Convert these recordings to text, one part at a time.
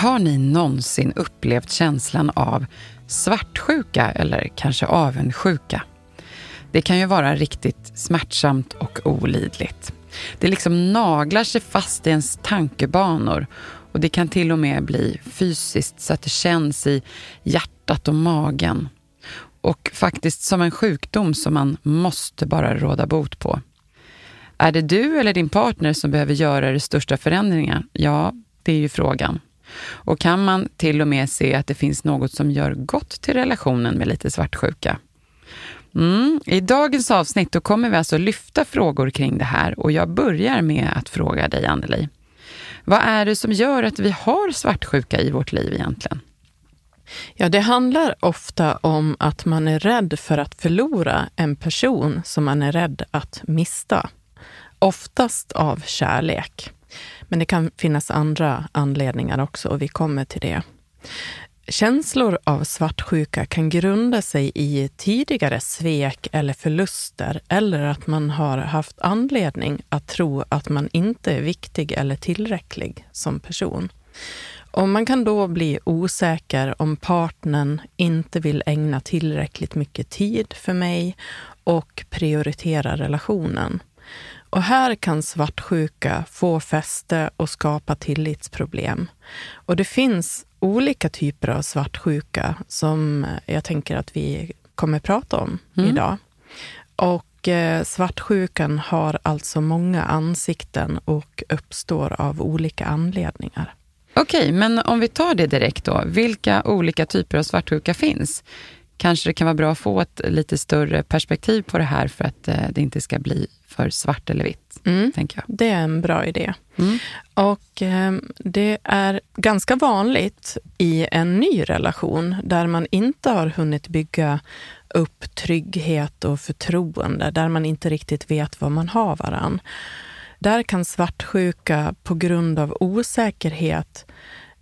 Har ni någonsin upplevt känslan av svartsjuka eller kanske avundsjuka? Det kan ju vara riktigt smärtsamt och olidligt. Det liksom naglar sig fast i ens tankebanor och det kan till och med bli fysiskt så att det känns i hjärtat och magen. Och faktiskt som en sjukdom som man måste bara råda bot på. Är det du eller din partner som behöver göra de största förändringarna? Ja, det är ju frågan. Och kan man till och med se att det finns något som gör gott till relationen med lite svartsjuka? Mm. I dagens avsnitt då kommer vi alltså lyfta frågor kring det här och jag börjar med att fråga dig, Anneli. Vad är det som gör att vi har svartsjuka i vårt liv egentligen? Ja, det handlar ofta om att man är rädd för att förlora en person som man är rädd att mista. Oftast av kärlek. Men det kan finnas andra anledningar också och vi kommer till det. Känslor av svartsjuka kan grunda sig i tidigare svek eller förluster eller att man har haft anledning att tro att man inte är viktig eller tillräcklig som person. Och man kan då bli osäker om partnern inte vill ägna tillräckligt mycket tid för mig och prioritera relationen. Och här kan svartsjuka få fäste och skapa tillitsproblem. Och det finns olika typer av svartsjuka som jag tänker att vi kommer prata om mm. idag. Och eh, svartsjukan har alltså många ansikten och uppstår av olika anledningar. Okej, men om vi tar det direkt då. Vilka olika typer av svartsjuka finns? Kanske det kan vara bra att få ett lite större perspektiv på det här för att eh, det inte ska bli för svart eller vitt. Mm, tänker jag. Det är en bra idé. Mm. Och eh, det är ganska vanligt i en ny relation där man inte har hunnit bygga upp trygghet och förtroende, där man inte riktigt vet vad man har varann. Där kan svartsjuka på grund av osäkerhet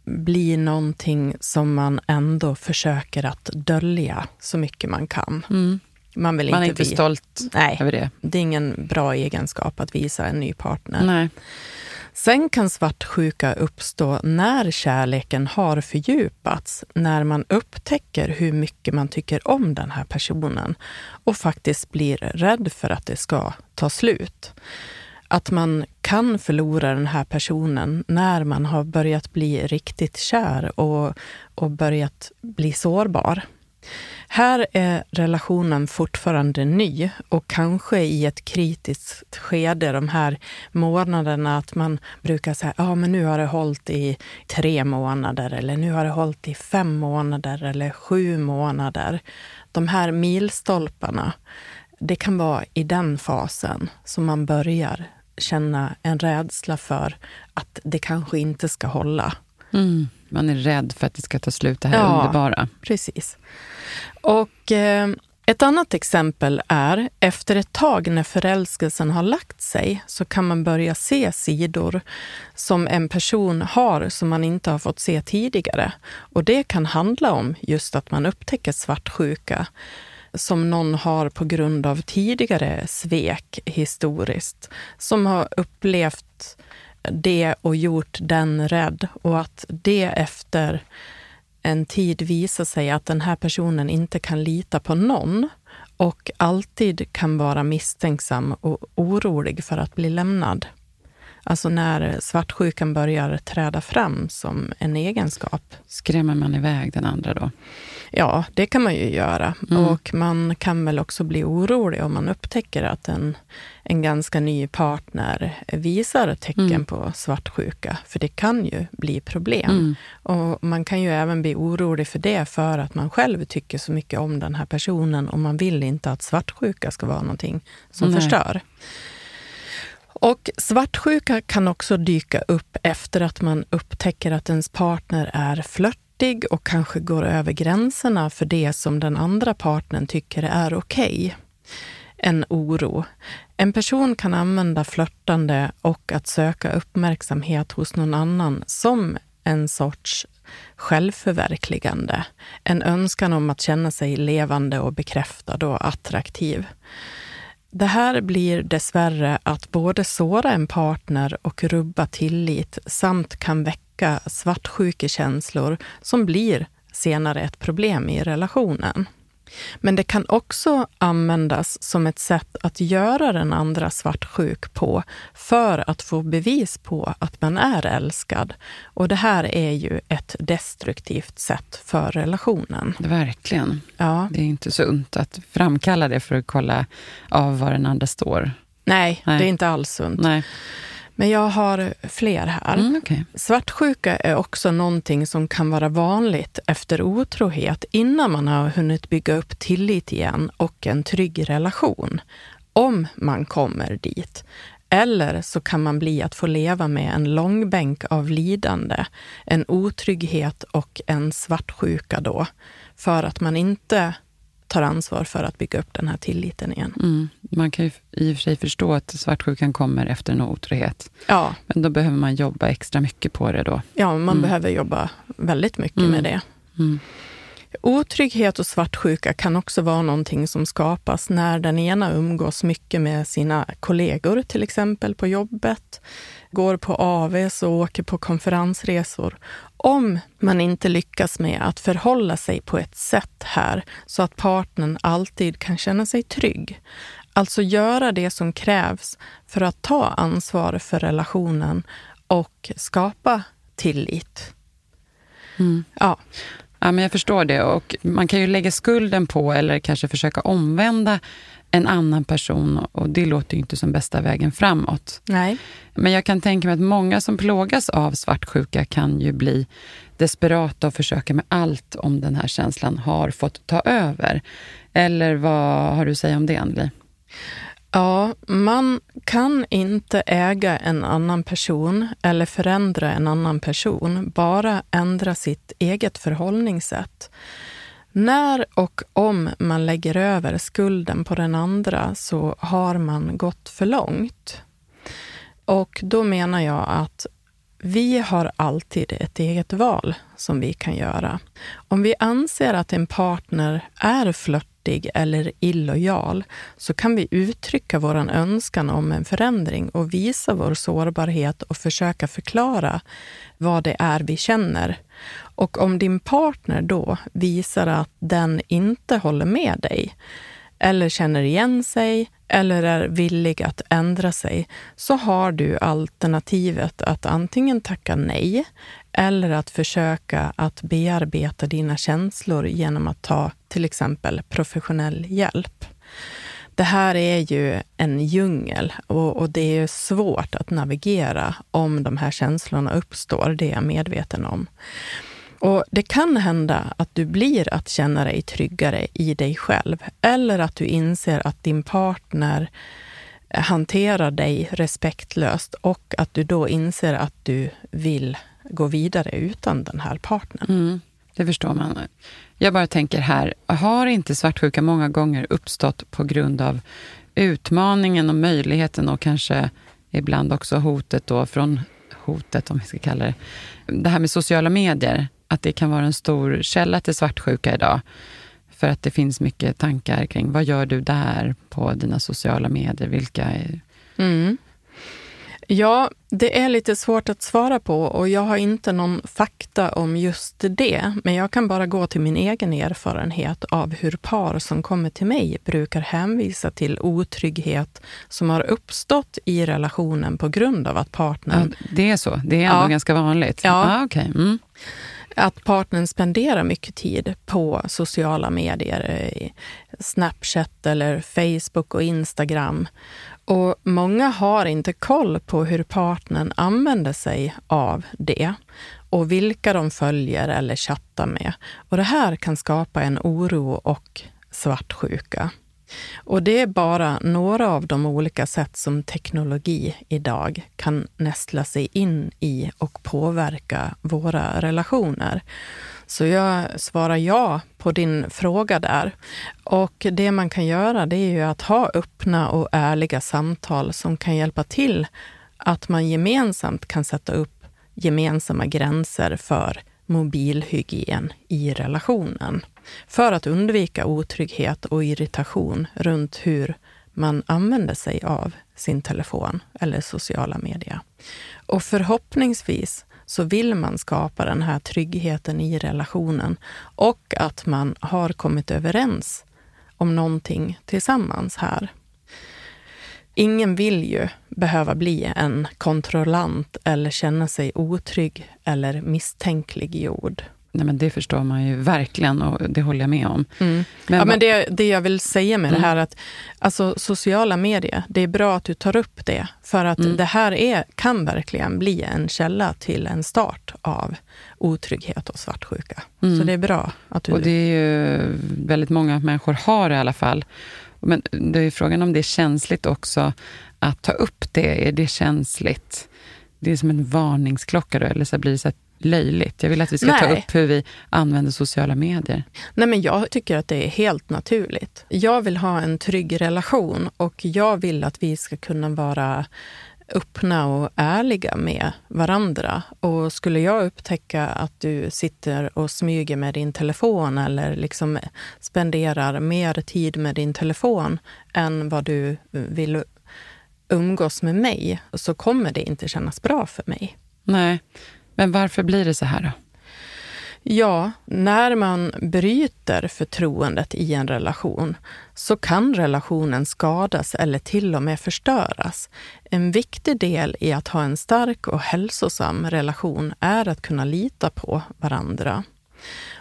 bli någonting som man ändå försöker att dölja så mycket man kan. Mm. Man, vill man inte är inte stolt Nej, över det. Det är ingen bra egenskap att visa en ny partner. Nej. Sen kan svartsjuka uppstå när kärleken har fördjupats, när man upptäcker hur mycket man tycker om den här personen och faktiskt blir rädd för att det ska ta slut. Att man kan förlora den här personen när man har börjat bli riktigt kär och, och börjat bli sårbar. Här är relationen fortfarande ny och kanske i ett kritiskt skede de här månaderna att man brukar säga ja men nu har det hållit i tre månader eller nu har det hållit i fem månader eller sju månader. De här milstolparna, det kan vara i den fasen som man börjar känna en rädsla för att det kanske inte ska hålla. Mm. Man är rädd för att det ska ta slut, det här ja, underbara. Precis. Och eh, ett annat exempel är, efter ett tag när förälskelsen har lagt sig, så kan man börja se sidor som en person har som man inte har fått se tidigare. Och det kan handla om just att man upptäcker svartsjuka som någon har på grund av tidigare svek historiskt, som har upplevt det och gjort den rädd och att det efter en tid visar sig att den här personen inte kan lita på någon och alltid kan vara misstänksam och orolig för att bli lämnad. Alltså när svartsjukan börjar träda fram som en egenskap. Skrämmer man iväg den andra då? Ja, det kan man ju göra. Mm. Och man kan väl också bli orolig om man upptäcker att en, en ganska ny partner visar tecken mm. på svartsjuka. För det kan ju bli problem. Mm. Och man kan ju även bli orolig för det för att man själv tycker så mycket om den här personen och man vill inte att svartsjuka ska vara någonting som Nej. förstör. Och svartsjuka kan också dyka upp efter att man upptäcker att ens partner är flörtig och kanske går över gränserna för det som den andra partnern tycker är okej. Okay. En oro. En person kan använda flörtande och att söka uppmärksamhet hos någon annan som en sorts självförverkligande. En önskan om att känna sig levande och bekräftad och attraktiv. Det här blir dessvärre att både såra en partner och rubba tillit samt kan väcka svartsjukekänslor som blir senare ett problem i relationen. Men det kan också användas som ett sätt att göra den andra svartsjuk på för att få bevis på att man är älskad. Och det här är ju ett destruktivt sätt för relationen. Verkligen. Ja. Det är inte sunt att framkalla det för att kolla av var den andra står. Nej, Nej. det är inte alls sunt. Nej. Men jag har fler här. Mm, okay. Svartsjuka är också någonting som kan vara vanligt efter otrohet innan man har hunnit bygga upp tillit igen och en trygg relation. Om man kommer dit. Eller så kan man bli att få leva med en långbänk av lidande, en otrygghet och en svartsjuka då. För att man inte tar ansvar för att bygga upp den här tilliten igen. Mm. Man kan ju i och för sig förstå att svartsjukan kommer efter en otrohet. Ja. Men då behöver man jobba extra mycket på det då. Ja, man mm. behöver jobba väldigt mycket mm. med det. Mm. Otrygghet och svartsjuka kan också vara någonting som skapas när den ena umgås mycket med sina kollegor, till exempel på jobbet, går på AVs och åker på konferensresor. Om man inte lyckas med att förhålla sig på ett sätt här så att partnern alltid kan känna sig trygg. Alltså göra det som krävs för att ta ansvar för relationen och skapa tillit. Mm. Ja. Ja, men jag förstår det. Och man kan ju lägga skulden på eller kanske försöka omvända en annan person och det låter ju inte som bästa vägen framåt. Nej. Men jag kan tänka mig att många som plågas av svartsjuka kan ju bli desperata och försöka med allt om den här känslan har fått ta över. Eller vad har du att säga om det, Anneli? Ja, man kan inte äga en annan person eller förändra en annan person, bara ändra sitt eget förhållningssätt. När och om man lägger över skulden på den andra så har man gått för långt. Och då menar jag att vi har alltid ett eget val som vi kan göra. Om vi anser att en partner är flörtig eller illojal så kan vi uttrycka vår önskan om en förändring och visa vår sårbarhet och försöka förklara vad det är vi känner. Och om din partner då visar att den inte håller med dig eller känner igen sig eller är villig att ändra sig så har du alternativet att antingen tacka nej eller att försöka att bearbeta dina känslor genom att ta till exempel professionell hjälp. Det här är ju en djungel och, och, det är svårt att navigera om de här känslorna uppstår, det är jag medveten om. Och Det kan hända att du blir att känna dig tryggare i dig själv eller att du inser att din partner hanterar dig respektlöst och att du då inser att du vill gå vidare utan den här partnern. Mm, det förstår man. Jag bara tänker här, har inte svartsjuka många gånger uppstått på grund av utmaningen och möjligheten och kanske ibland också hotet då från hotet, om vi ska kalla det, det här med sociala medier att det kan vara en stor källa till svartsjuka idag. För att det finns mycket tankar kring vad gör du där på dina sociala medier? Vilka är... Mm. Ja, det är lite svårt att svara på och jag har inte någon fakta om just det. Men jag kan bara gå till min egen erfarenhet av hur par som kommer till mig brukar hänvisa till otrygghet som har uppstått i relationen på grund av att partnern... Ja, det är så? Det är ändå ja. ganska vanligt? Ja. Ah, okay. Mm. Att partnern spenderar mycket tid på sociala medier, Snapchat eller Facebook och Instagram och många har inte koll på hur partnern använder sig av det och vilka de följer eller chattar med. Och det här kan skapa en oro och svartsjuka. Och det är bara några av de olika sätt som teknologi idag kan nästla sig in i och påverka våra relationer. Så jag svarar ja på din fråga där. Och det man kan göra det är ju att ha öppna och ärliga samtal som kan hjälpa till att man gemensamt kan sätta upp gemensamma gränser för mobilhygien i relationen. För att undvika otrygghet och irritation runt hur man använder sig av sin telefon eller sociala medier. Och förhoppningsvis så vill man skapa den här tryggheten i relationen och att man har kommit överens om någonting tillsammans här. Ingen vill ju behöva bli en kontrollant eller känna sig otrygg eller misstänkliggjord. Nej, men det förstår man ju verkligen och det håller jag med om. Mm. Men, ja, men det, det jag vill säga med mm. det här att alltså, sociala medier, det är bra att du tar upp det. För att mm. det här är, kan verkligen bli en källa till en start av otrygghet och svartsjuka. Så mm. det är bra att du... Och det är ju väldigt många människor har i alla fall. Men det är frågan om det är känsligt också att ta upp det. Är det känsligt? Det är som en varningsklocka då, eller så blir det så löjligt. Jag vill att vi ska Nej. ta upp hur vi använder sociala medier. Nej, men jag tycker att det är helt naturligt. Jag vill ha en trygg relation och jag vill att vi ska kunna vara öppna och ärliga med varandra. Och skulle jag upptäcka att du sitter och smyger med din telefon eller liksom spenderar mer tid med din telefon än vad du vill umgås med mig, så kommer det inte kännas bra för mig. Nej, men varför blir det så här då? Ja, när man bryter förtroendet i en relation så kan relationen skadas eller till och med förstöras. En viktig del i att ha en stark och hälsosam relation är att kunna lita på varandra.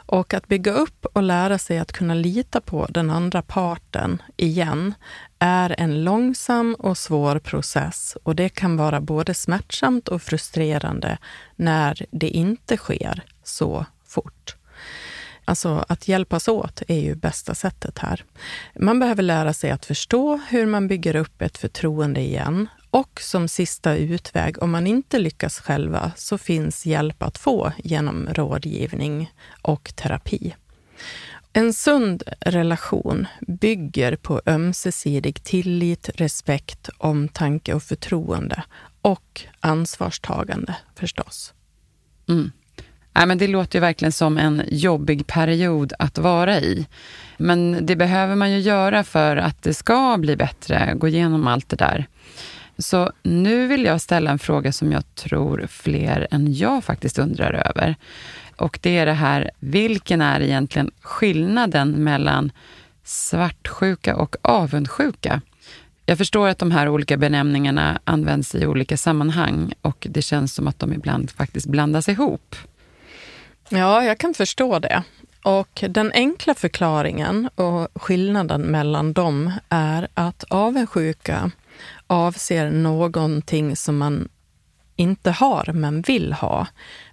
Och att bygga upp och lära sig att kunna lita på den andra parten igen är en långsam och svår process och det kan vara både smärtsamt och frustrerande när det inte sker så fort. Alltså att hjälpas åt är ju bästa sättet här. Man behöver lära sig att förstå hur man bygger upp ett förtroende igen. Och som sista utväg, om man inte lyckas själva, så finns hjälp att få genom rådgivning och terapi. En sund relation bygger på ömsesidig tillit, respekt, omtanke och förtroende och ansvarstagande förstås. Mm. Ja, men det låter ju verkligen som en jobbig period att vara i. Men det behöver man ju göra för att det ska bli bättre, gå igenom allt det där. Så nu vill jag ställa en fråga som jag tror fler än jag faktiskt undrar över. Och det är det här, vilken är egentligen skillnaden mellan svartsjuka och avundsjuka? Jag förstår att de här olika benämningarna används i olika sammanhang och det känns som att de ibland faktiskt blandas ihop. Ja, jag kan förstå det. Och den enkla förklaringen och skillnaden mellan dem är att avundsjuka avser någonting som man inte har men vill ha.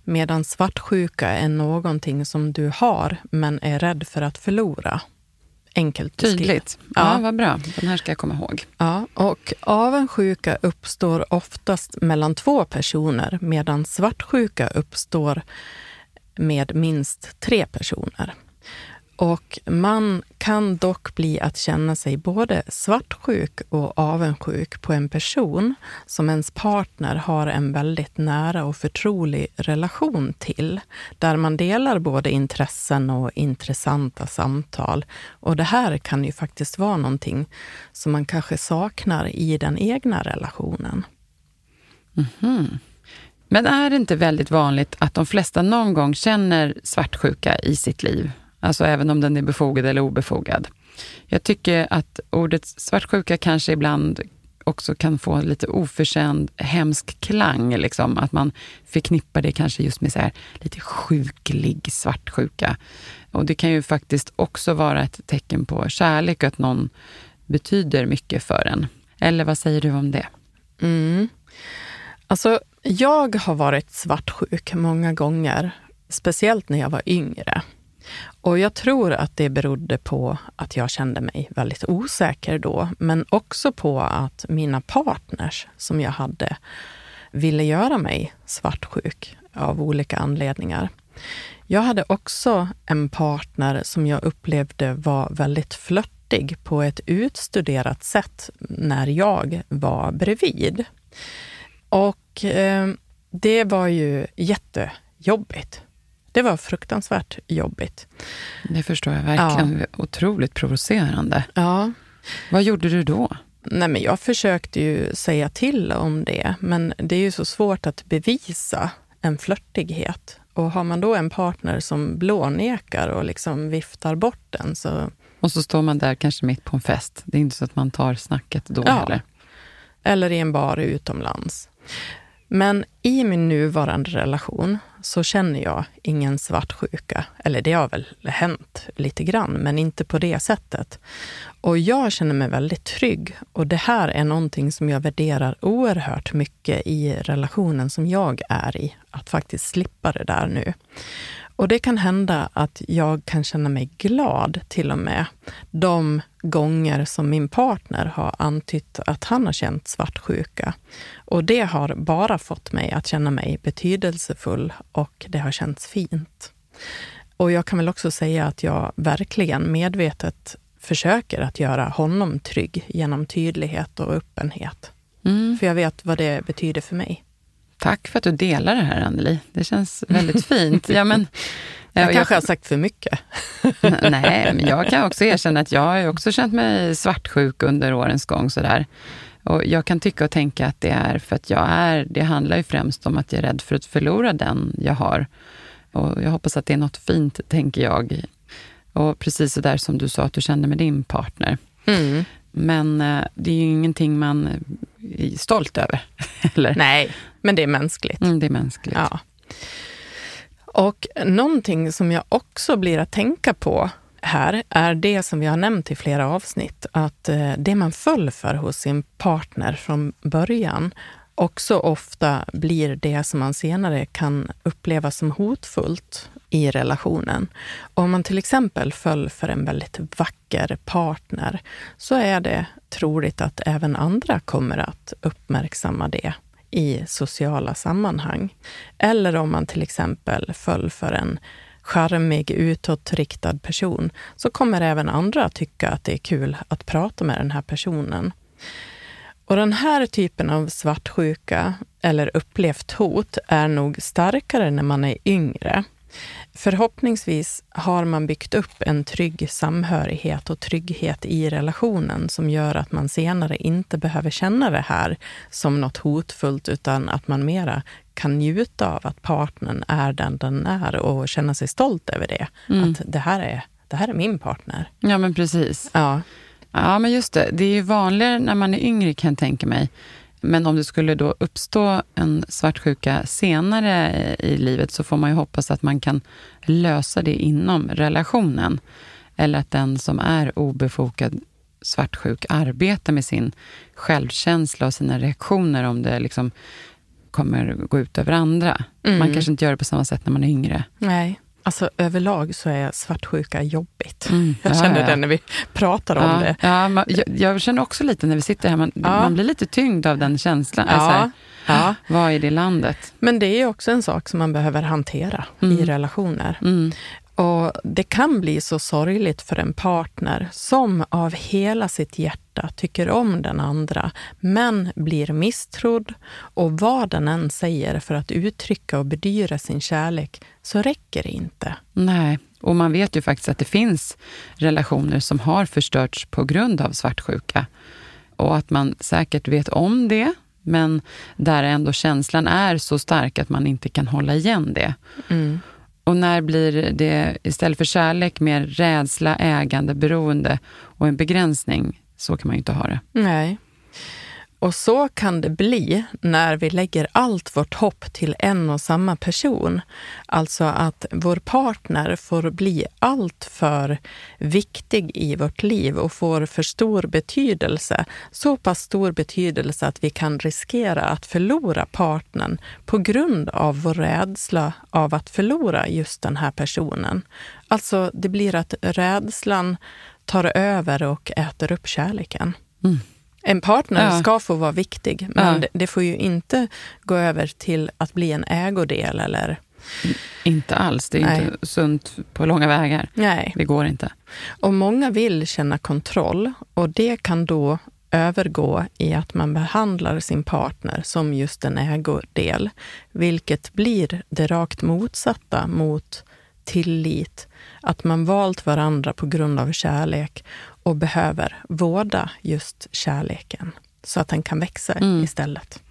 Medan svartsjuka är någonting som du har men är rädd för att förlora. Enkelt. Tydligt. Ja. ja, vad bra. Den här ska jag komma ihåg. Ja, och avundsjuka uppstår oftast mellan två personer medan svartsjuka uppstår med minst tre personer. Och man kan dock bli att känna sig både svartsjuk och avundsjuk på en person som ens partner har en väldigt nära och förtrolig relation till. Där man delar både intressen och intressanta samtal. Och det här kan ju faktiskt vara någonting som man kanske saknar i den egna relationen. Mm. Men är det inte väldigt vanligt att de flesta någon gång känner svartsjuka i sitt liv? Alltså även om den är befogad eller obefogad. Jag tycker att ordet svartsjuka kanske ibland också kan få lite oförtjänt hemsk klang. Liksom. Att man förknippar det kanske just med så här, lite sjuklig svartsjuka. Och det kan ju faktiskt också vara ett tecken på kärlek och att någon betyder mycket för en. Eller vad säger du om det? Mm. Alltså, jag har varit svartsjuk många gånger, speciellt när jag var yngre. Och jag tror att det berodde på att jag kände mig väldigt osäker då, men också på att mina partners som jag hade ville göra mig svartsjuk av olika anledningar. Jag hade också en partner som jag upplevde var väldigt flörtig på ett utstuderat sätt när jag var bredvid. Och eh, det var ju jättejobbigt. Det var fruktansvärt jobbigt. Det förstår jag verkligen. Ja. Otroligt provocerande. Ja. Vad gjorde du då? Nej, men jag försökte ju säga till om det, men det är ju så svårt att bevisa en flörtighet. Och har man då en partner som blånekar och liksom viftar bort den så... Och så står man där kanske mitt på en fest. Det är inte så att man tar snacket då ja. heller. Eller i en bar utomlands. Men i min nuvarande relation så känner jag ingen svartsjuka. Eller det har väl hänt lite grann, men inte på det sättet. Och jag känner mig väldigt trygg. Och det här är någonting som jag värderar oerhört mycket i relationen som jag är i. Att faktiskt slippa det där nu. Och det kan hända att jag kan känna mig glad till och med de gånger som min partner har antytt att han har känt svartsjuka. Och det har bara fått mig att känna mig betydelsefull och det har känts fint. Och jag kan väl också säga att jag verkligen medvetet försöker att göra honom trygg genom tydlighet och öppenhet. Mm. För jag vet vad det betyder för mig. Tack för att du delar det här, Anneli. Det känns väldigt fint. Ja, men, jag kanske jag, har sagt för mycket. nej, men jag kan också erkänna att jag har också känt mig svartsjuk under årens gång. Sådär. Och jag kan tycka och tänka att det är för att jag är, det handlar ju främst om att jag är rädd för att förlora den jag har. Och jag hoppas att det är något fint, tänker jag. Och precis så där som du sa att du kände med din partner. Mm. Men eh, det är ju ingenting man är stolt över. Eller? Nej, men det är mänskligt. Mm, det är mänskligt. Ja. Och någonting som jag också blir att tänka på här är det som vi har nämnt i flera avsnitt, att eh, det man föll för hos sin partner från början också ofta blir det som man senare kan uppleva som hotfullt i relationen. Om man till exempel föll för en väldigt vacker partner så är det troligt att även andra kommer att uppmärksamma det i sociala sammanhang. Eller om man till exempel föll för en charmig, utåtriktad person, så kommer även andra tycka att det är kul att prata med den här personen. Och den här typen av svartsjuka eller upplevt hot är nog starkare när man är yngre. Förhoppningsvis har man byggt upp en trygg samhörighet och trygghet i relationen som gör att man senare inte behöver känna det här som något hotfullt utan att man mera kan njuta av att partnern är den den är och känna sig stolt över det. Mm. Att det här, är, det här är min partner. Ja, men precis. Ja. Ja, men just det. Det är ju vanligare när man är yngre kan jag tänka mig. Men om det skulle då uppstå en svartsjuka senare i livet så får man ju hoppas att man kan lösa det inom relationen. Eller att den som är obefogad svartsjuk arbetar med sin självkänsla och sina reaktioner om det liksom kommer gå ut över andra. Mm. Man kanske inte gör det på samma sätt när man är yngre. Nej. Alltså överlag så är svartsjuka jobbigt. Mm, jag känner ja, det när vi pratar om ja, det. Ja, man, jag, jag, känner också lite när vi sitter här, man, man blir lite tyngd av den känslan. Alltså, här, ja. Vad är det landet? Men det är också en sak som man behöver hantera mm. i relationer. Mm. Och Det kan bli så sorgligt för en partner som av hela sitt hjärta tycker om den andra, men blir misstrodd. Och vad den än säger för att uttrycka och bedyra sin kärlek, så räcker det inte. Nej, och man vet ju faktiskt att det finns relationer som har förstörts på grund av svartsjuka. Och att man säkert vet om det, men där ändå känslan är så stark att man inte kan hålla igen det. Mm. Och när blir det istället för kärlek mer rädsla, ägande, beroende och en begränsning? Så kan man ju inte ha det. Nej. Och så kan det bli när vi lägger allt vårt hopp till en och samma person. Alltså att vår partner får bli allt för viktig i vårt liv och får för stor betydelse. Så pass stor betydelse att vi kan riskera att förlora partnern på grund av vår rädsla av att förlora just den här personen. Alltså, det blir att rädslan tar över och äter upp kärleken. Mm. En partner Ja. ska få vara viktig, men Ja. det, får ju inte gå över till att bli en ägodel eller... Inte alls. Det är Nej. inte sunt på långa vägar. Nej. Det går inte. Och många vill känna kontroll och det kan då övergå i att man behandlar sin partner som just en ägodel, vilket blir det rakt motsatta mot tillit, att man valt varandra på grund av kärlek och behöver vårda just kärleken så att den kan växa Mm. istället.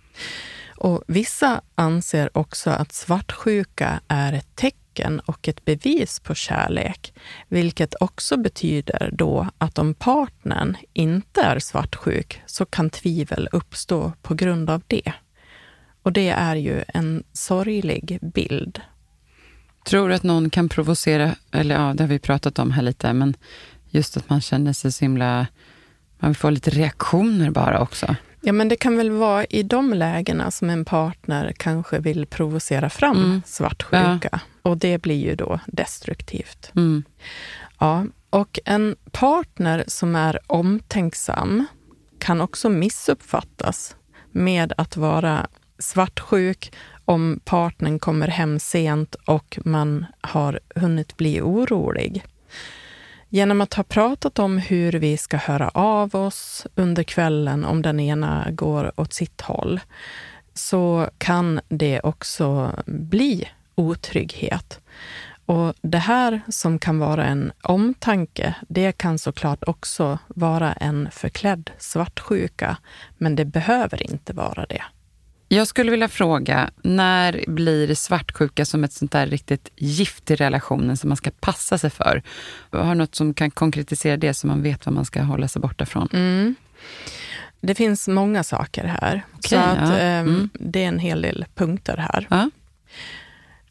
Och vissa anser också att svartsjuka är ett tecken och ett bevis på kärlek, vilket också betyder då att om partnern inte är svartsjuk så kan tvivel uppstå på grund av det. Och det är ju en sorglig bild. Tror du att någon kan provocera, eller ja, det har vi pratat om här lite, men just att man känner sig så himla... Man vill få lite reaktioner bara också. Ja, men det kan väl vara i de lägena som en partner kanske vill provocera fram Mm. svartsjuka. Och det blir ju då destruktivt. Mm. Ja, och en partner som är omtänksam kan också missuppfattas med att vara svartsjuk om partnern kommer hem sent och man har hunnit bli orolig. Genom att ha pratat om hur vi ska höra av oss under kvällen om den ena går åt sitt håll, så kan det också bli otrygghet. Och det här som kan vara en omtanke, det kan såklart också vara en förklädd svartsjuka, men det behöver inte vara det. Jag skulle vilja fråga, när blir svartsjuka som ett sånt där riktigt gift i relationen som man ska passa sig för? Har du något som kan konkretisera det så man vet vad man ska hålla sig borta från? Mm. Det finns många saker här, så Okej, att, ja. ehm, Mm. det är en hel del punkter här. Ja.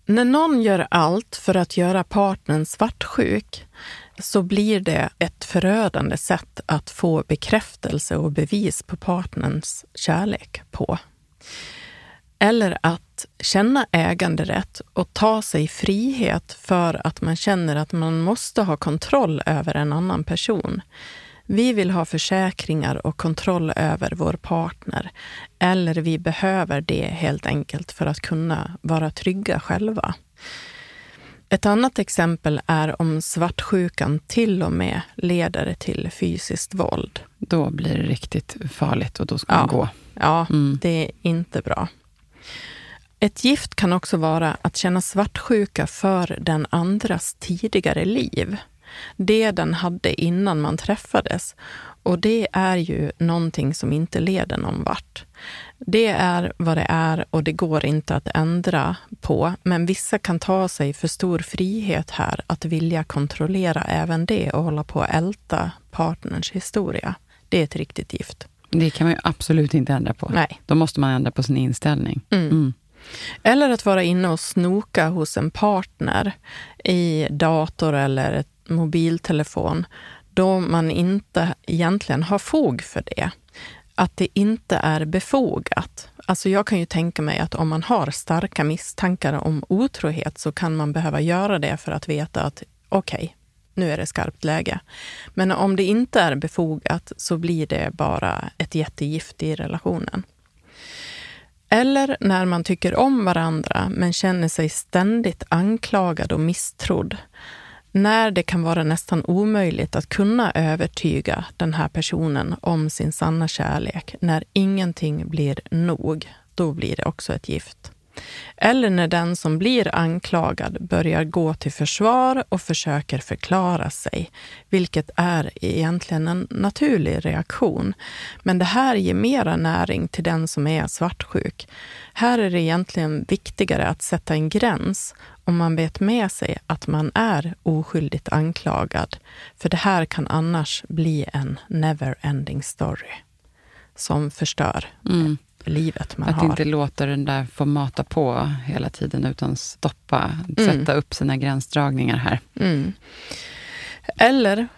När någon gör allt för att göra partnern svartsjuk så blir det ett förödande sätt att få bekräftelse och bevis på partnerns kärlek på. Eller att känna äganderätt och ta sig frihet för att man känner att man måste ha kontroll över en annan person. Vi vill ha försäkringar och kontroll över vår partner. Eller vi behöver det helt enkelt för att kunna vara trygga själva. Ett annat exempel är om svartsjukan till och med leder till fysiskt våld. Då blir det riktigt farligt och då ska Ja. man gå. Ja, Mm. det är inte bra. Ett gift kan också vara att känna svartsjuka för den andras tidigare liv. Det den hade innan man träffades. Och det är ju någonting som inte leder någon vart. Det är vad det är och det går inte att ändra på. Men vissa kan ta sig för stor frihet här att vilja kontrollera även det och hålla på att älta partners historia. Det är ett riktigt gift. Det kan man ju absolut inte ändra på. Nej. Då måste man ändra på sin inställning. Mm. Mm. Eller att vara inne och snoka hos en partner i dator eller mobiltelefon då man inte egentligen har fog för det. Att det inte är befogat. Alltså jag kan ju tänka mig att om man har starka misstankar om otrohet så kan man behöva göra det för att veta att okej, nu är det skarpt läge. Men om det inte är befogat så blir det bara ett jättegift i relationen. Eller när man tycker om varandra men känner sig ständigt anklagad och misstrodd. När det kan vara nästan omöjligt att kunna övertyga den här personen om sin sanna kärlek. När ingenting blir nog, då blir det också ett gift. Eller när den som blir anklagad börjar gå till försvar och försöker förklara sig, vilket är egentligen en naturlig reaktion. Men det här ger mera näring till den som är svartsjuk. Här är det egentligen viktigare att sätta en gräns om man vet med sig att man är oskyldigt anklagad. För det här kan annars bli en never ending story som förstör mm livet man att har. Att inte låta den där få mata på hela tiden utan stoppa, mm. sätta upp sina gränsdragningar här. Mm. Eller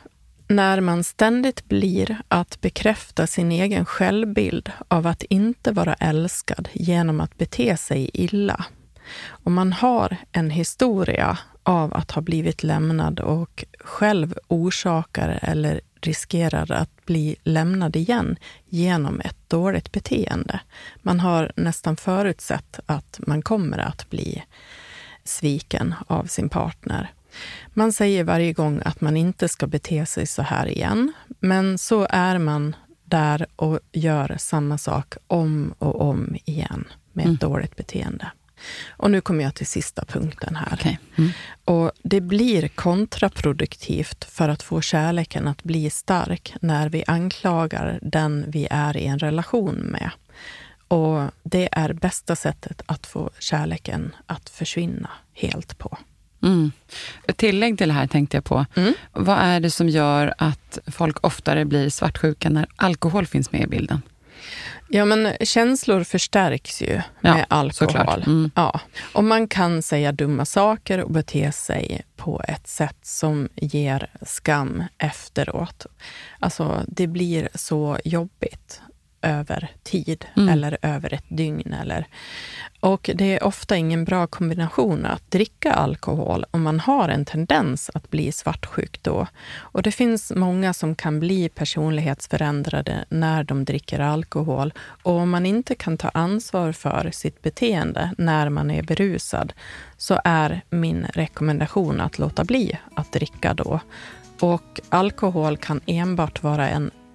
när man ständigt blir att bekräfta sin egen självbild av att inte vara älskad genom att bete sig illa. Om man har en historia av att ha blivit lämnad och själv orsakar eller riskerar att bli lämnad igen genom ett dåligt beteende. Man har nästan förutsett att man kommer att bli sviken av sin partner. Man säger varje gång att man inte ska bete sig så här igen, men så är man där och gör samma sak om och om igen med ett mm. dåligt beteende. Och nu kommer jag till sista punkten här. Okay. Mm. Och Det blir kontraproduktivt för att få kärleken att bli stark när vi anklagar den vi är i en relation med. Och Det är bästa sättet att få kärleken att försvinna helt på. Mm. Ett tillägg till det här tänkte jag på. Mm. Vad är det som gör att folk oftare blir svartsjuka när alkohol finns med i bilden? Ja, men känslor förstärks ju ja, med alkohol. Mm. Ja. Och man kan säga dumma saker och bete sig på ett sätt som ger skam efteråt. Alltså, det blir så jobbigt över tid mm. eller över ett dygn. Eller, och det är ofta ingen bra kombination att dricka alkohol om man har en tendens att bli svartsjuk då. Och det finns många som kan bli personlighetsförändrade när de dricker alkohol. Och om man inte kan ta ansvar för sitt beteende när man är berusad så är min rekommendation att låta bli att dricka då. Och alkohol kan enbart vara en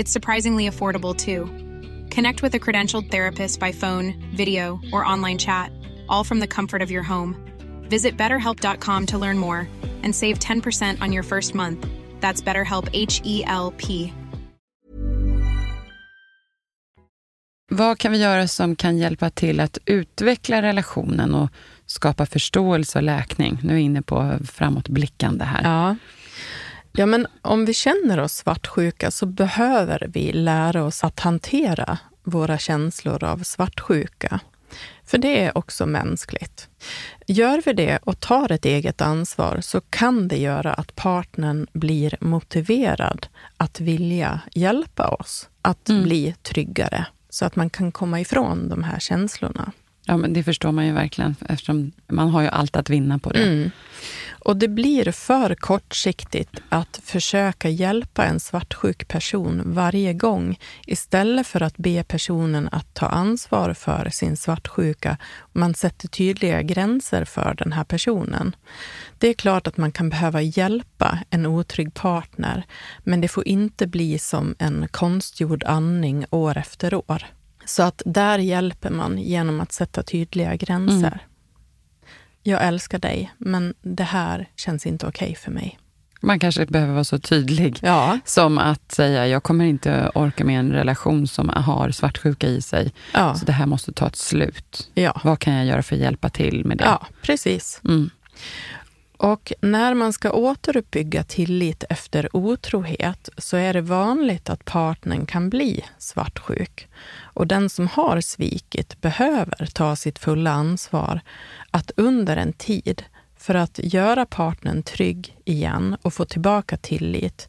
It's surprisingly affordable too. Connect with a credentialed therapist by phone, video, or online chat, all from the comfort of your home. Visit betterhelp.com to learn more and save 10% on your first month. That's BetterHelp H E L P. Vad kan vi göra som kan hjälpa till att utveckla relationen och skapa förståelse och läkning? Nu är jag inne på framåtblickande här. Ja. Ja, men om vi känner oss svartsjuka så behöver vi lära oss att hantera våra känslor av svartsjuka. För det är också mänskligt. Gör vi det och tar ett eget ansvar så kan det göra att partnern blir motiverad att vilja hjälpa oss att mm. bli tryggare så att man kan komma ifrån de här känslorna. Ja, men det förstår man ju verkligen eftersom man har ju allt att vinna på det. Mm. Och det blir för kortsiktigt att försöka hjälpa en svartsjuk person varje gång istället för att be personen att ta ansvar för sin svartsjuka. Man sätter tydliga gränser för den här personen. Det är klart att man kan behöva hjälpa en otrygg partner, men det får inte bli som en konstgjord andning år efter år. Så att där hjälper man genom att sätta tydliga gränser. Mm jag älskar dig, men det här känns inte okej okay för mig. Man kanske behöver vara så tydlig Ja, som att säga, jag kommer inte orka med en relation som har svartsjuka i sig. ja, Så det här måste ta ett slut. ja, Vad kan jag göra för att hjälpa till med det? ja precis. Mm. Och när man ska återuppbygga tillit efter otrohet så är det vanligt att partnern kan bli svartsjuk. Och den som har svikit behöver ta sitt fulla ansvar att under en tid för att göra partnern trygg igen och få tillbaka tillit.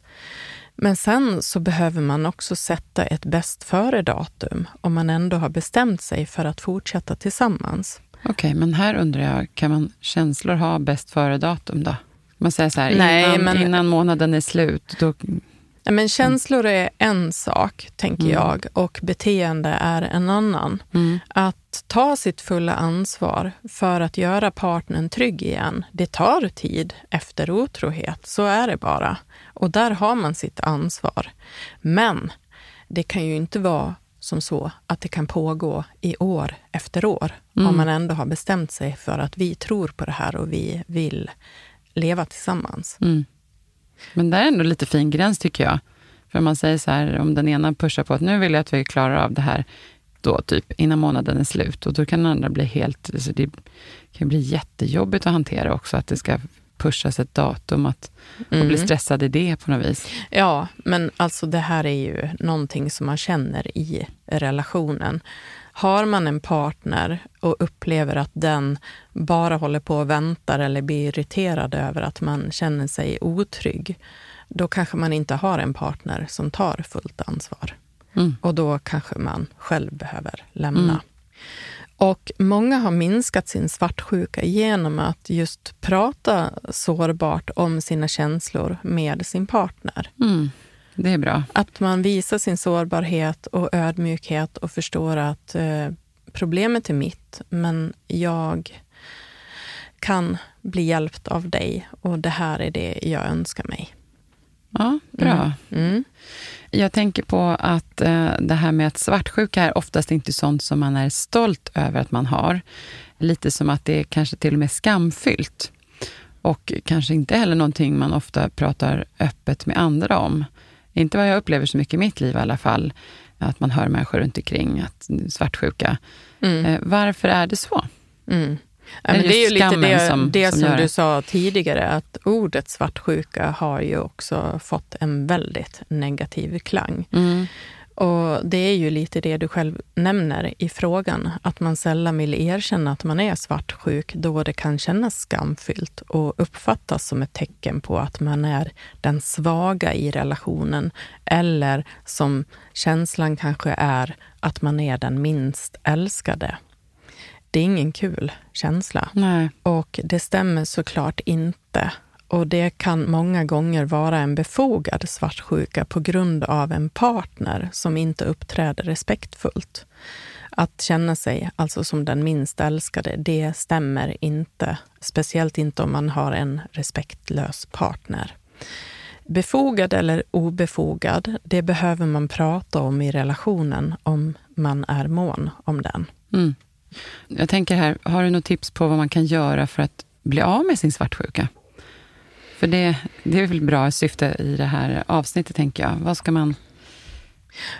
Men sen så behöver man också sätta ett bäst före-datum om man ändå har bestämt sig för att fortsätta tillsammans. Okej, men här undrar jag, kan man känslor ha bäst före-datum då? Man säger så här, Nej, innan, men- innan månaden är slut, då... Nej, Men känslor är en sak, tänker Mm. jag, och beteende är en annan. Mm. Att ta sitt fulla ansvar för att göra partnern trygg igen, det tar tid efter otrohet. Så är det bara. Och där har man sitt ansvar. Men det kan ju inte vara som så att det kan pågå i år efter år Mm. om man ändå har bestämt sig för att vi tror på det här och vi vill leva tillsammans. Mm. Men det är ändå lite fin gräns tycker jag. För man säger så här, om den ena pushar på att nu vill jag att vi klarar av det här då typ innan månaden är slut. Och då kan den andra bli helt, alltså det kan bli jättejobbigt att hantera också, att det ska pushas ett datum att, och bli Mm. stressad i det på något vis. Ja, men alltså det här är ju någonting som man känner i relationen. Har man en partner och upplever att den bara håller på och väntar eller blir irriterad över att man känner sig otrygg, då kanske man inte har en partner som tar fullt ansvar. Mm. Och då kanske man själv behöver lämna. Mm. Och många har minskat sin svartsjuka genom att just prata sårbart om sina känslor med sin partner. Mm. Det är bra. Att man visar sin sårbarhet och ödmjukhet och förstår att eh, problemet är mitt, men jag kan bli hjälpt av dig och det här är det jag önskar mig. Ja, bra. Mm. Jag tänker på att eh, det här med att svartsjuka är oftast inte sånt som man är stolt över att man har. Lite som att det är kanske till och med skamfyllt. Och kanske inte heller någonting man ofta pratar öppet med andra om. Inte vad jag upplever så mycket i mitt liv i alla fall. Att man hör människor runt omkring att svartsjuka. Mm. Eh, varför är det så? Mm. Ja, Är men det det är ju lite det som- det som som, du sa tidigare, att ordet svartsjuka har ju också fått en väldigt negativ klang. Mm. Och det är ju lite det du själv nämner i frågan, att man sällan vill erkänna att man är svartsjuk då det kan kännas skamfyllt och uppfattas som ett tecken på att man är den svaga i relationen eller som känslan kanske är att man är den minst älskade. Det är ingen kul känsla. Nej. Och det stämmer såklart inte. Och det kan många gånger vara en befogad svartsjuka på grund av en partner som inte uppträder respektfullt. Att känna sig alltså som den minst älskade, det stämmer inte. Speciellt inte om man har en respektlös partner. Befogad eller obefogad, det behöver man prata om i relationen om man är mån om den. Mm. Jag tänker här, har du något tips på vad man kan göra för att bli av med sin svartsjuka? För det, det är väl bra syfte i det här avsnittet, tänker jag. Vad ska man...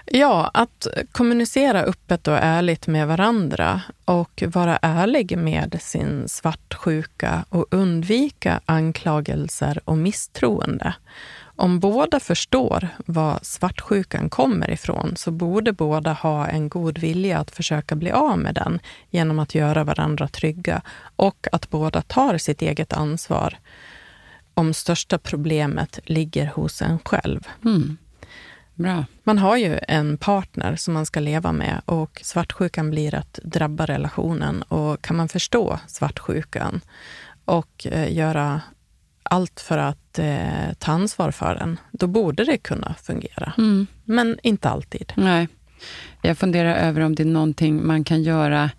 Ja, att kommunicera öppet och ärligt med varandra och vara ärlig med sin svartsjuka och undvika anklagelser och misstroende. Om båda förstår var svartsjukan kommer ifrån så borde båda ha en god vilja att försöka bli av med den genom att göra varandra trygga och att båda tar sitt eget ansvar om största problemet ligger hos en själv. Mm. Bra. Man har ju en partner som man ska leva med och svartsjukan blir att drabba relationen. Och kan man förstå svartsjukan och eh, göra allt för att eh, ta ansvar för den, då borde det kunna fungera. Mm. Men inte alltid. Nej. Jag funderar över om det är någonting man kan göra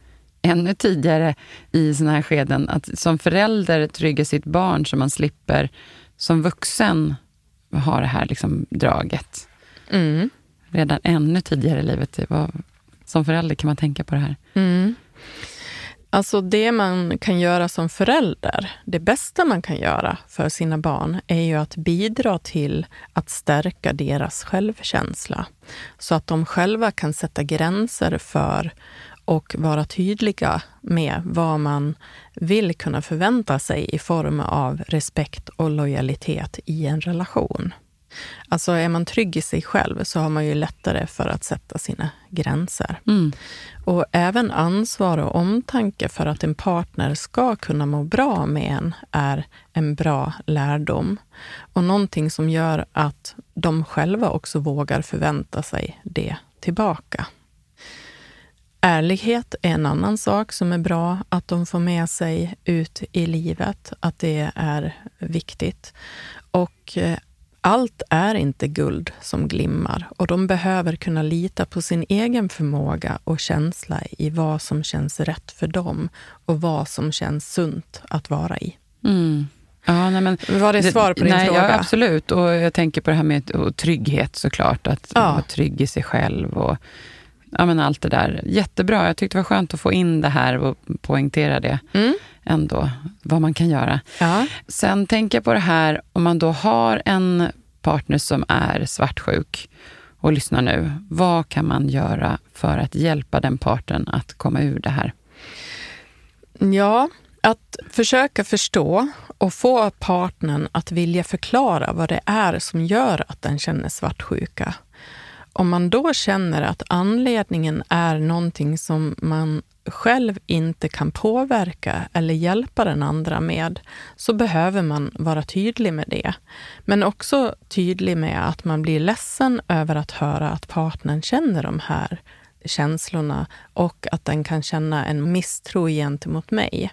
ännu tidigare i såna här skeden. Att som förälder trygga sitt barn så man slipper som vuxen ha det här liksom draget. Mm. Redan ännu tidigare i livet. Var, som förälder kan man tänka på det här. Mm. Alltså det man kan göra som förälder, det bästa man kan göra för sina barn är ju att bidra till att stärka deras självkänsla. Så att de själva kan sätta gränser för och vara tydliga med vad man vill kunna förvänta sig i form av respekt och lojalitet i en relation. Alltså är man trygg i sig själv så har man ju lättare för att sätta sina gränser. Mm. Och även ansvar och omtanke för att en partner ska kunna må bra med en är en bra lärdom. Och någonting som gör att de själva också vågar förvänta sig det tillbaka. Ärlighet är en annan sak som är bra att de får med sig ut i livet, att det är viktigt. Och eh, allt är inte guld som glimmar och de behöver kunna lita på sin egen förmåga och känsla i vad som känns rätt för dem och vad som känns sunt att vara i. Mm. Ja, nej, men, Var det svar på din nej, fråga? Ja, absolut. Och jag tänker på det här med trygghet såklart. Att ja. vara trygg i sig själv och ja, men allt det där. Jättebra. Jag tyckte det var skönt att få in det här och poängtera det. Mm. ändå, vad man kan göra. Ja. Sen tänker jag på det här, om man då har en partner som är svartsjuk och lyssnar nu. Vad kan man göra för att hjälpa den parten att komma ur det här? Ja, att försöka förstå och få partnern att vilja förklara vad det är som gör att den känner svartsjuka. Om man då känner att anledningen är någonting som man själv inte kan påverka eller hjälpa den andra med, så behöver man vara tydlig med det. Men också tydlig med att man blir ledsen över att höra att partnern känner de här känslorna och att den kan känna en misstro gentemot mig.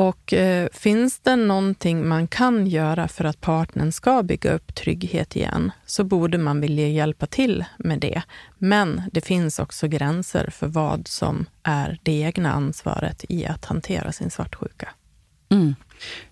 Och eh, finns det någonting man kan göra för att partnern ska bygga upp trygghet igen, så borde man vilja hjälpa till med det. Men det finns också gränser för vad som är det egna ansvaret i att hantera sin svartsjuka. Mm.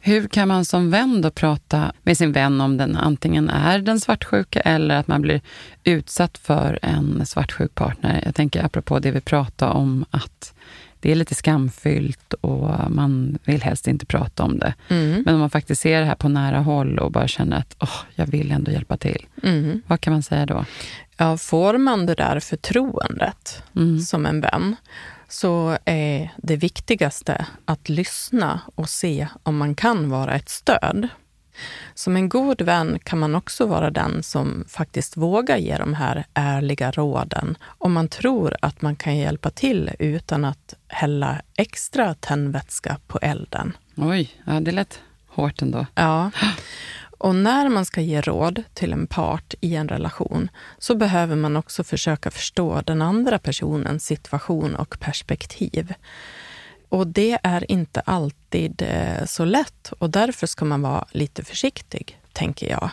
Hur kan man som vän då prata med sin vän om den antingen är den svartsjuka eller att man blir utsatt för en svartsjuk partner? Jag tänker apropå det vi pratade om, att det är lite skamfyllt och man vill helst inte prata om det. Mm. Men om man faktiskt ser det här på nära håll och bara känner att oh, jag vill ändå hjälpa till. Mm. Vad kan man säga då? Ja, får man det där förtroendet mm. som en vän så är det viktigaste att lyssna och se om man kan vara ett stöd. Som en god vän kan man också vara den som faktiskt vågar ge de här ärliga råden om man tror att man kan hjälpa till utan att hälla extra tändvätska på elden. Oj, ja, det lät hårt ändå. Ja. Och när man ska ge råd till en part i en relation så behöver man också försöka förstå den andra personens situation och perspektiv. Och det är inte alltid eh, så lätt och därför ska man vara lite försiktig, tänker jag.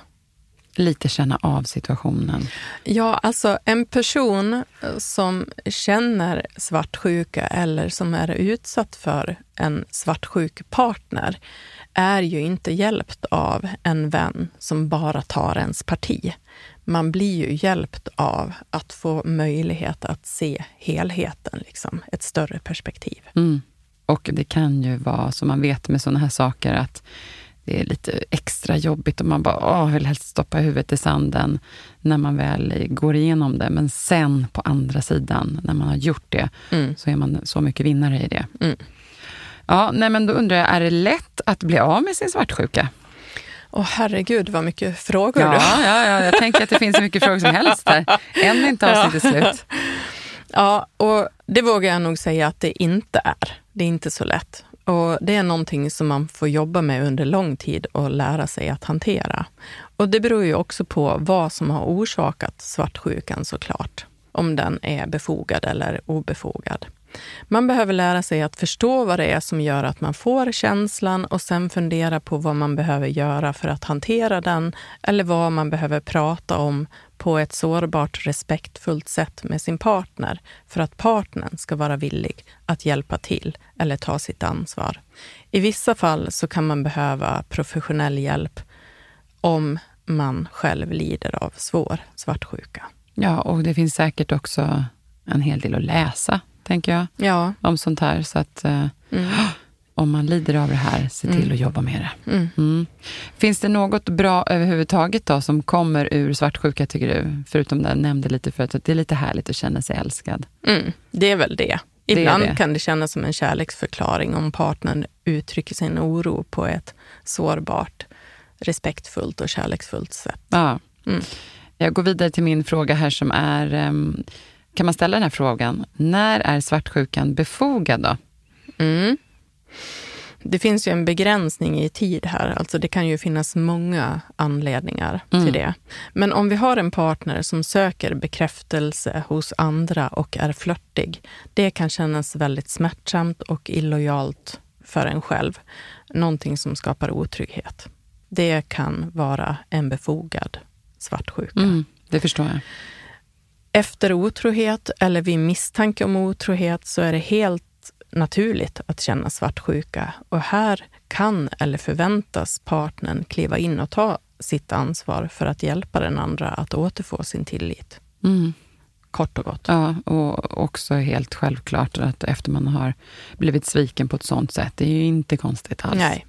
Lite känna av situationen. Ja, alltså en person eh, som känner svartsjuka eller som är utsatt för en svartsjuk partner är ju inte hjälpt av en vän som bara tar ens parti. Man blir ju hjälpt av att få möjlighet att se helheten, liksom, ett större perspektiv. Mm. Och det kan ju vara, som man vet med sådana här saker, att det är lite extra jobbigt och man bara åh, vill helst stoppa huvudet i sanden när man väl går igenom det. Men sen på andra sidan, när man har gjort det, mm. så är man så mycket vinnare i det. Mm. Ja, nej, men då undrar jag, är det lätt att bli av med sin svartsjuka? Åh oh, herregud vad mycket frågor ja, Ja, ja, jag tänker att det finns så mycket frågor som helst där. Än är inte avsnittet ja. slut. Ja, och det vågar jag nog säga att det inte är. Det är inte så lätt. Och Det är någonting som man får jobba med under lång tid och lära sig att hantera. Och Det beror ju också på vad som har orsakat svartsjukan såklart. Om den är befogad eller obefogad. Man behöver lära sig att förstå vad det är som gör att man får känslan och sen fundera på vad man behöver göra för att hantera den eller vad man behöver prata om på ett sårbart, respektfullt sätt med sin partner för att partnern ska vara villig att hjälpa till eller ta sitt ansvar. I vissa fall så kan man behöva professionell hjälp om man själv lider av svår svartsjuka. Ja, och det finns säkert också en hel del att läsa tänker jag, Ja. om sånt här. Så att eh, om man lider av det här, se till att jobba med det. Mm. Finns det något bra överhuvudtaget då som kommer ur svartsjuka, tycker du? Förutom det jag nämnde lite förut, att det är lite härligt att känna sig älskad. Mm, det är väl det. Ibland det. kan det kännas som en kärleksförklaring om partnern uttrycker sin oro på ett sårbart, respektfullt och kärleksfullt sätt. Ja. Mm. Jag går vidare till min fråga här som är, ehm, kan man ställa den här frågan, när är svartsjukan befogad då? Mm. Det finns ju en begränsning i tid här. Alltså det kan ju finnas många anledningar Mm. till det. Men om vi har en partner som söker bekräftelse hos andra och är flörtig, det kan kännas väldigt smärtsamt och illojalt för en själv. Någonting som skapar otrygghet. Det kan vara en befogad svartsjuka. Mm, det förstår jag. Efter otrohet eller vid misstanke om otrohet så är det helt naturligt att känna svartsjuka. Och här kan eller förväntas partnern kliva in och ta sitt ansvar för att hjälpa den andra att återfå sin tillit. Mm. Kort och gott. Ja, och också helt självklart att efter man har blivit sviken på ett sånt sätt, det är ju inte konstigt alls. Nej.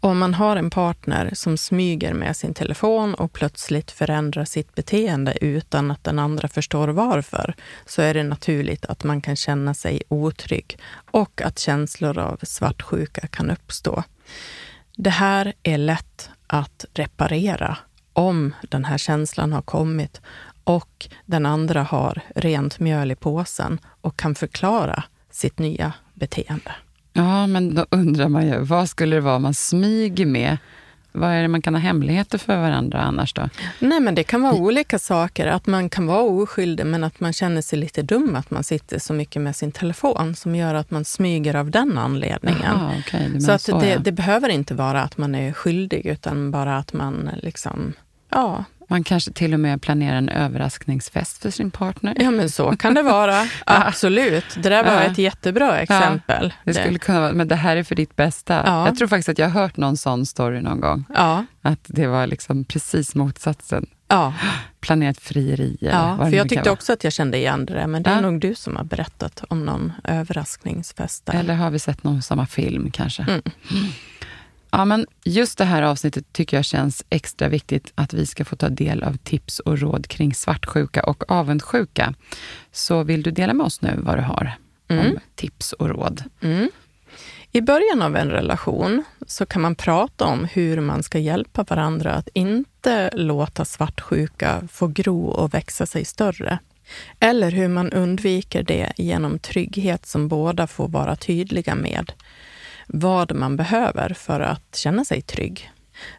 Om man har en partner som smyger med sin telefon och plötsligt förändrar sitt beteende utan att den andra förstår varför, så är det naturligt att man kan känna sig otrygg och att känslor av svartsjuka kan uppstå. Det här är lätt att reparera om den här känslan har kommit och den andra har rent mjöl i påsen och kan förklara sitt nya beteende. Ja, men då undrar man ju, vad skulle det vara man smyger med? Vad är det man kan ha hemligheter för varandra annars då? Nej, men det kan vara olika saker. Att man kan vara oskyldig, men att man känner sig lite dum att man sitter så mycket med sin telefon som gör att man smyger av den anledningen. Du menar så att så, det, ja. det behöver inte vara att man är skyldig, utan bara att man liksom, ja, Man kanske till och med planerar en överraskningsfest för sin partner. ja men så kan det vara. Absolut. Det där var Ja. ett jättebra exempel. Det skulle kunna vara, men det här är för ditt bästa. Ja. Jag tror faktiskt att jag har hört någon sån story någon gång. Ja, Att det var liksom precis motsatsen. ja, Planerat frieri eller ja. för jag tyckte också att jag kände igen det där, men det är Ja. nog du som har berättat om någon överraskningsfest. Där. Eller har vi sett någon samma film kanske? Mm. Ja, men just det här avsnittet tycker jag känns extra viktigt att vi ska få ta del av tips och råd kring svartsjuka och avundsjuka. Så vill du dela med oss nu vad du har om tips och råd? Mm. I början av en relation så kan man prata om hur man ska hjälpa varandra att inte låta svartsjuka få gro och växa sig större. Eller hur man undviker det genom trygghet som båda får vara tydliga med. Vad man behöver för att känna sig trygg.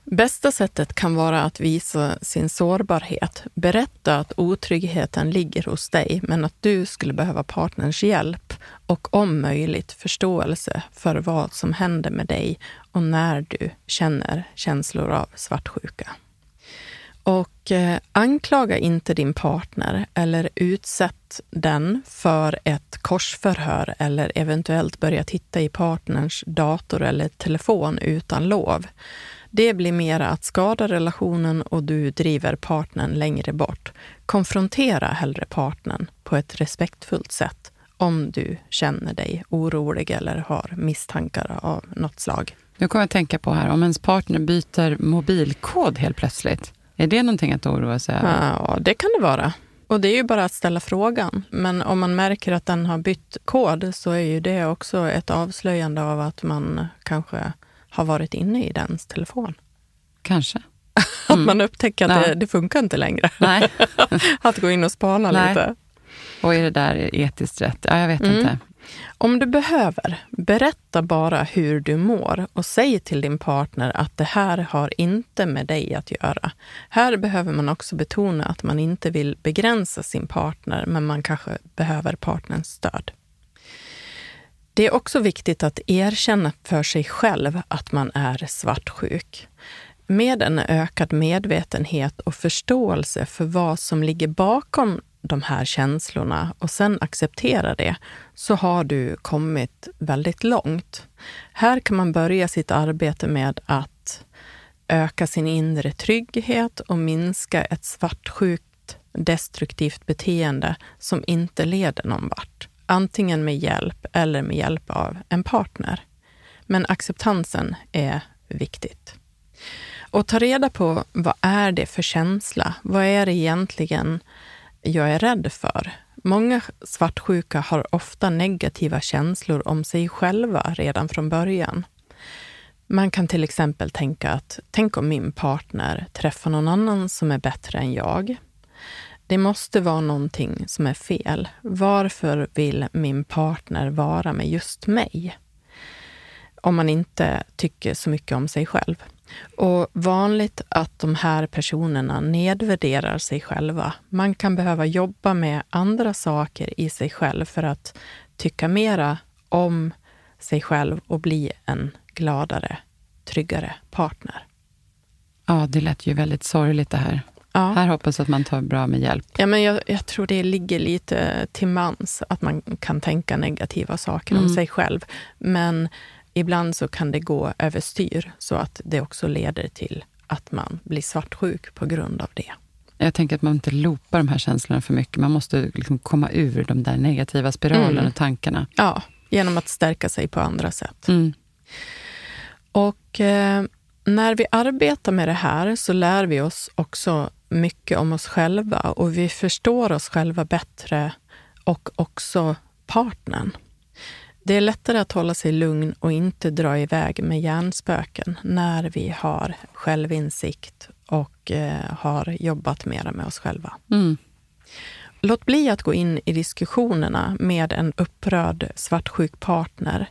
Bästa sättet kan vara att visa sin sårbarhet. Berätta att otryggheten ligger hos dig, men att du skulle behöva partners hjälp och om möjligt förståelse för vad som händer med dig och när du känner känslor av svartsjuka. Och eh, anklaga inte din partner eller utsätt den för ett korsförhör eller eventuellt börja titta i partnerns dator eller telefon utan lov. Det blir mera att skada relationen och du driver partnern längre bort. Konfrontera hellre partnern på ett respektfullt sätt om du känner dig orolig eller har misstankar av något slag. Nu kommer jag att tänka på här, om ens partner byter mobilkod helt plötsligt, är det någonting att oroa sig över? Ja, det kan det vara. Och det är ju bara att ställa frågan. Men om man märker att den har bytt kod så är ju det också ett avslöjande av att man kanske har varit inne i dens telefon. Kanske. Att man upptäcker att. Ja. det, det funkar inte längre. Nej. att gå in och spana Nej. lite. Och är det där etiskt rätt? Ja, jag vet Mm. inte. Om du behöver, berätta bara hur du mår och säg till din partner att det här har inte med dig att göra. Här behöver man också betona att man inte vill begränsa sin partner, men man kanske behöver partnerns stöd. Det är också viktigt att erkänna för sig själv att man är svartsjuk. Med en ökad medvetenhet och förståelse för vad som ligger bakom de här känslorna och sen acceptera det, så har du kommit väldigt långt. Här kan man börja sitt arbete med att öka sin inre trygghet och minska ett svartsjukt destruktivt beteende som inte leder någon vart. antingen med hjälp eller med hjälp av en partner. Men acceptansen är viktigt. Och ta reda på vad är det för känsla? Vad är det egentligen jag är rädd för? Många svartsjuka har ofta negativa känslor om sig själva redan från början. Man kan till exempel tänka att tänk om min partner träffar någon annan som är bättre än jag. Det måste vara någonting som är fel. Varför vill min partner vara med just mig? Om man inte tycker så mycket om sig själv. Och vanligt att de här personerna nedvärderar sig själva. Man kan behöva jobba med andra saker i sig själv för att tycka mera om sig själv och bli en gladare, tryggare partner. Ja, det lät ju väldigt sorgligt det här. Ja. Här hoppas jag att man tar bra med hjälp. Ja, men jag, jag, tror det ligger lite till mans att man kan tänka negativa saker mm. om sig själv. Men ibland så kan det gå överstyr så att det också leder till att man blir svartsjuk på grund av det. Jag tänker att man inte loopar de här känslorna för mycket. Man måste liksom komma ur de där negativa spiralerna mm. och tankarna. Ja, genom att stärka sig på andra sätt. Mm. Och eh, när vi arbetar med det här så lär vi oss också mycket om oss själva och vi förstår oss själva bättre och också partnern. Det är lättare att hålla sig lugn och inte dra iväg med hjärnspöken när vi har självinsikt och eh, har jobbat mera med oss själva. Mm. Låt bli att gå in i diskussionerna med en upprörd svartsjuk partner.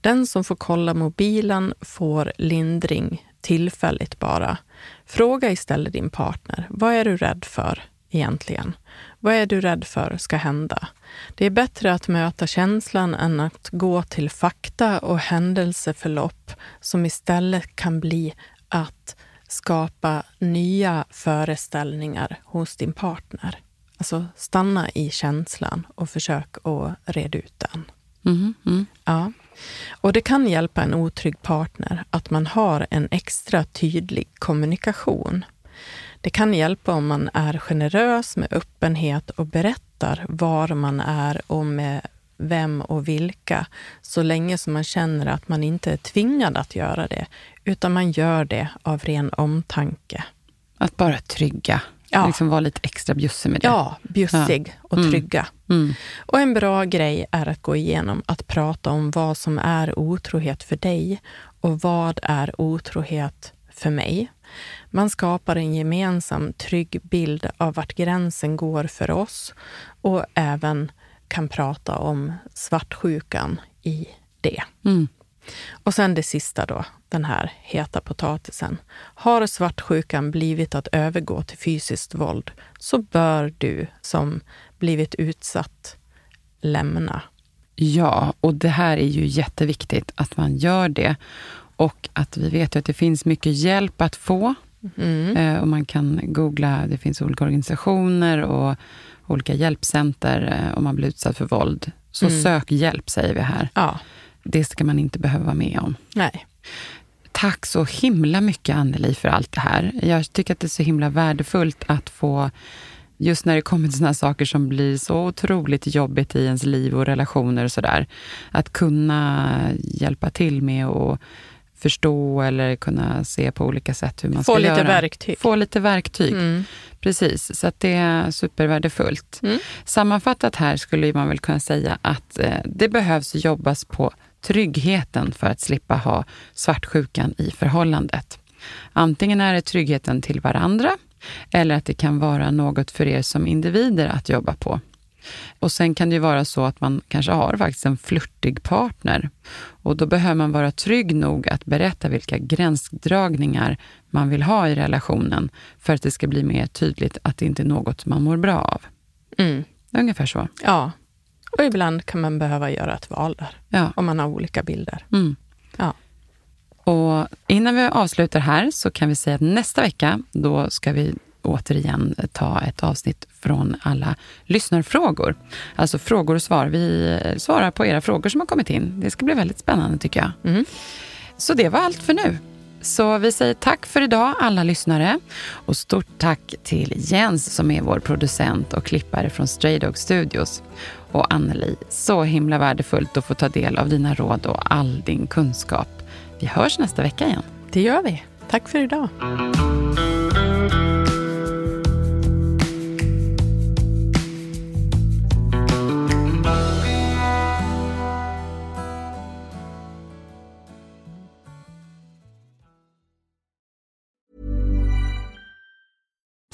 Den som får kolla mobilen får lindring tillfälligt bara. Fråga istället din partner, vad är du rädd för egentligen? Vad är du rädd för ska hända? Det är bättre att möta känslan än att gå till fakta och händelseförlopp som istället kan bli att skapa nya föreställningar hos din partner. Alltså stanna i känslan och försök att reda ut den. Mm, mm. Ja. Och det kan hjälpa en otrygg partner att man har en extra tydlig kommunikation. Det kan hjälpa om man är generös med öppenhet och berättar var man är och med vem och vilka, så länge som man känner att man inte är tvingad att göra det, utan man gör det av ren omtanke. Att bara trygga, ja. liksom vara lite extra bjussig med det. Ja, bjussig ja. och mm. trygga. Mm. Och en bra grej är att gå igenom att prata om vad som är otrohet för dig och vad är otrohet för mig. Man skapar en gemensam trygg bild av vart gränsen går för oss och även kan prata om svartsjukan i det. Mm. Och sen det sista då, den här heta potatisen. Har svartsjukan blivit att övergå till fysiskt våld så bör du som blivit utsatt lämna. Ja, och det här är ju jätteviktigt att man gör det. Och att vi vet att det finns mycket hjälp att få. Mm. Eh, och man kan googla, det finns olika organisationer och olika hjälpcenter eh, om man blir utsatt för våld. Så mm. sök hjälp, säger vi här. Ja. Det ska man inte behöva vara med om. Nej. Tack så himla mycket Anneli för allt det här. Jag tycker att det är så himla värdefullt att få just när det kommer till sådana saker som blir så otroligt jobbigt i ens liv och relationer och sådär. Att kunna hjälpa till med att förstå eller kunna se på olika sätt hur man Få ska lite göra. Verktyg. Få lite verktyg. Mm. Precis, så det är supervärdefullt. Mm. Sammanfattat här skulle man väl kunna säga att eh, det behövs jobbas på tryggheten för att slippa ha svartsjukan i förhållandet. Antingen är det tryggheten till varandra eller att det kan vara något för er som individer att jobba på. Och sen kan det ju vara så att man kanske har faktiskt en flörtig partner. Och då behöver man vara trygg nog att berätta vilka gränsdragningar man vill ha i relationen för att det ska bli mer tydligt att det inte är något man mår bra av. Mm. Ungefär så. Ja. Och ibland kan man behöva göra ett val där, ja. om man har olika bilder. Mm. Ja. Och innan vi avslutar här så kan vi säga att nästa vecka, då ska vi återigen ta ett avsnitt från alla lyssnarfrågor. Alltså frågor och svar. Vi svarar på era frågor som har kommit in. Det ska bli väldigt spännande tycker jag. Mm. Så det var allt för nu. Så vi säger tack för idag alla lyssnare. Och stort tack till Jens som är vår producent och klippare från Stray Dog Studios. Och Anneli, så himla värdefullt att få ta del av dina råd och all din kunskap. Vi hörs nästa vecka igen. Det gör vi. Tack för idag.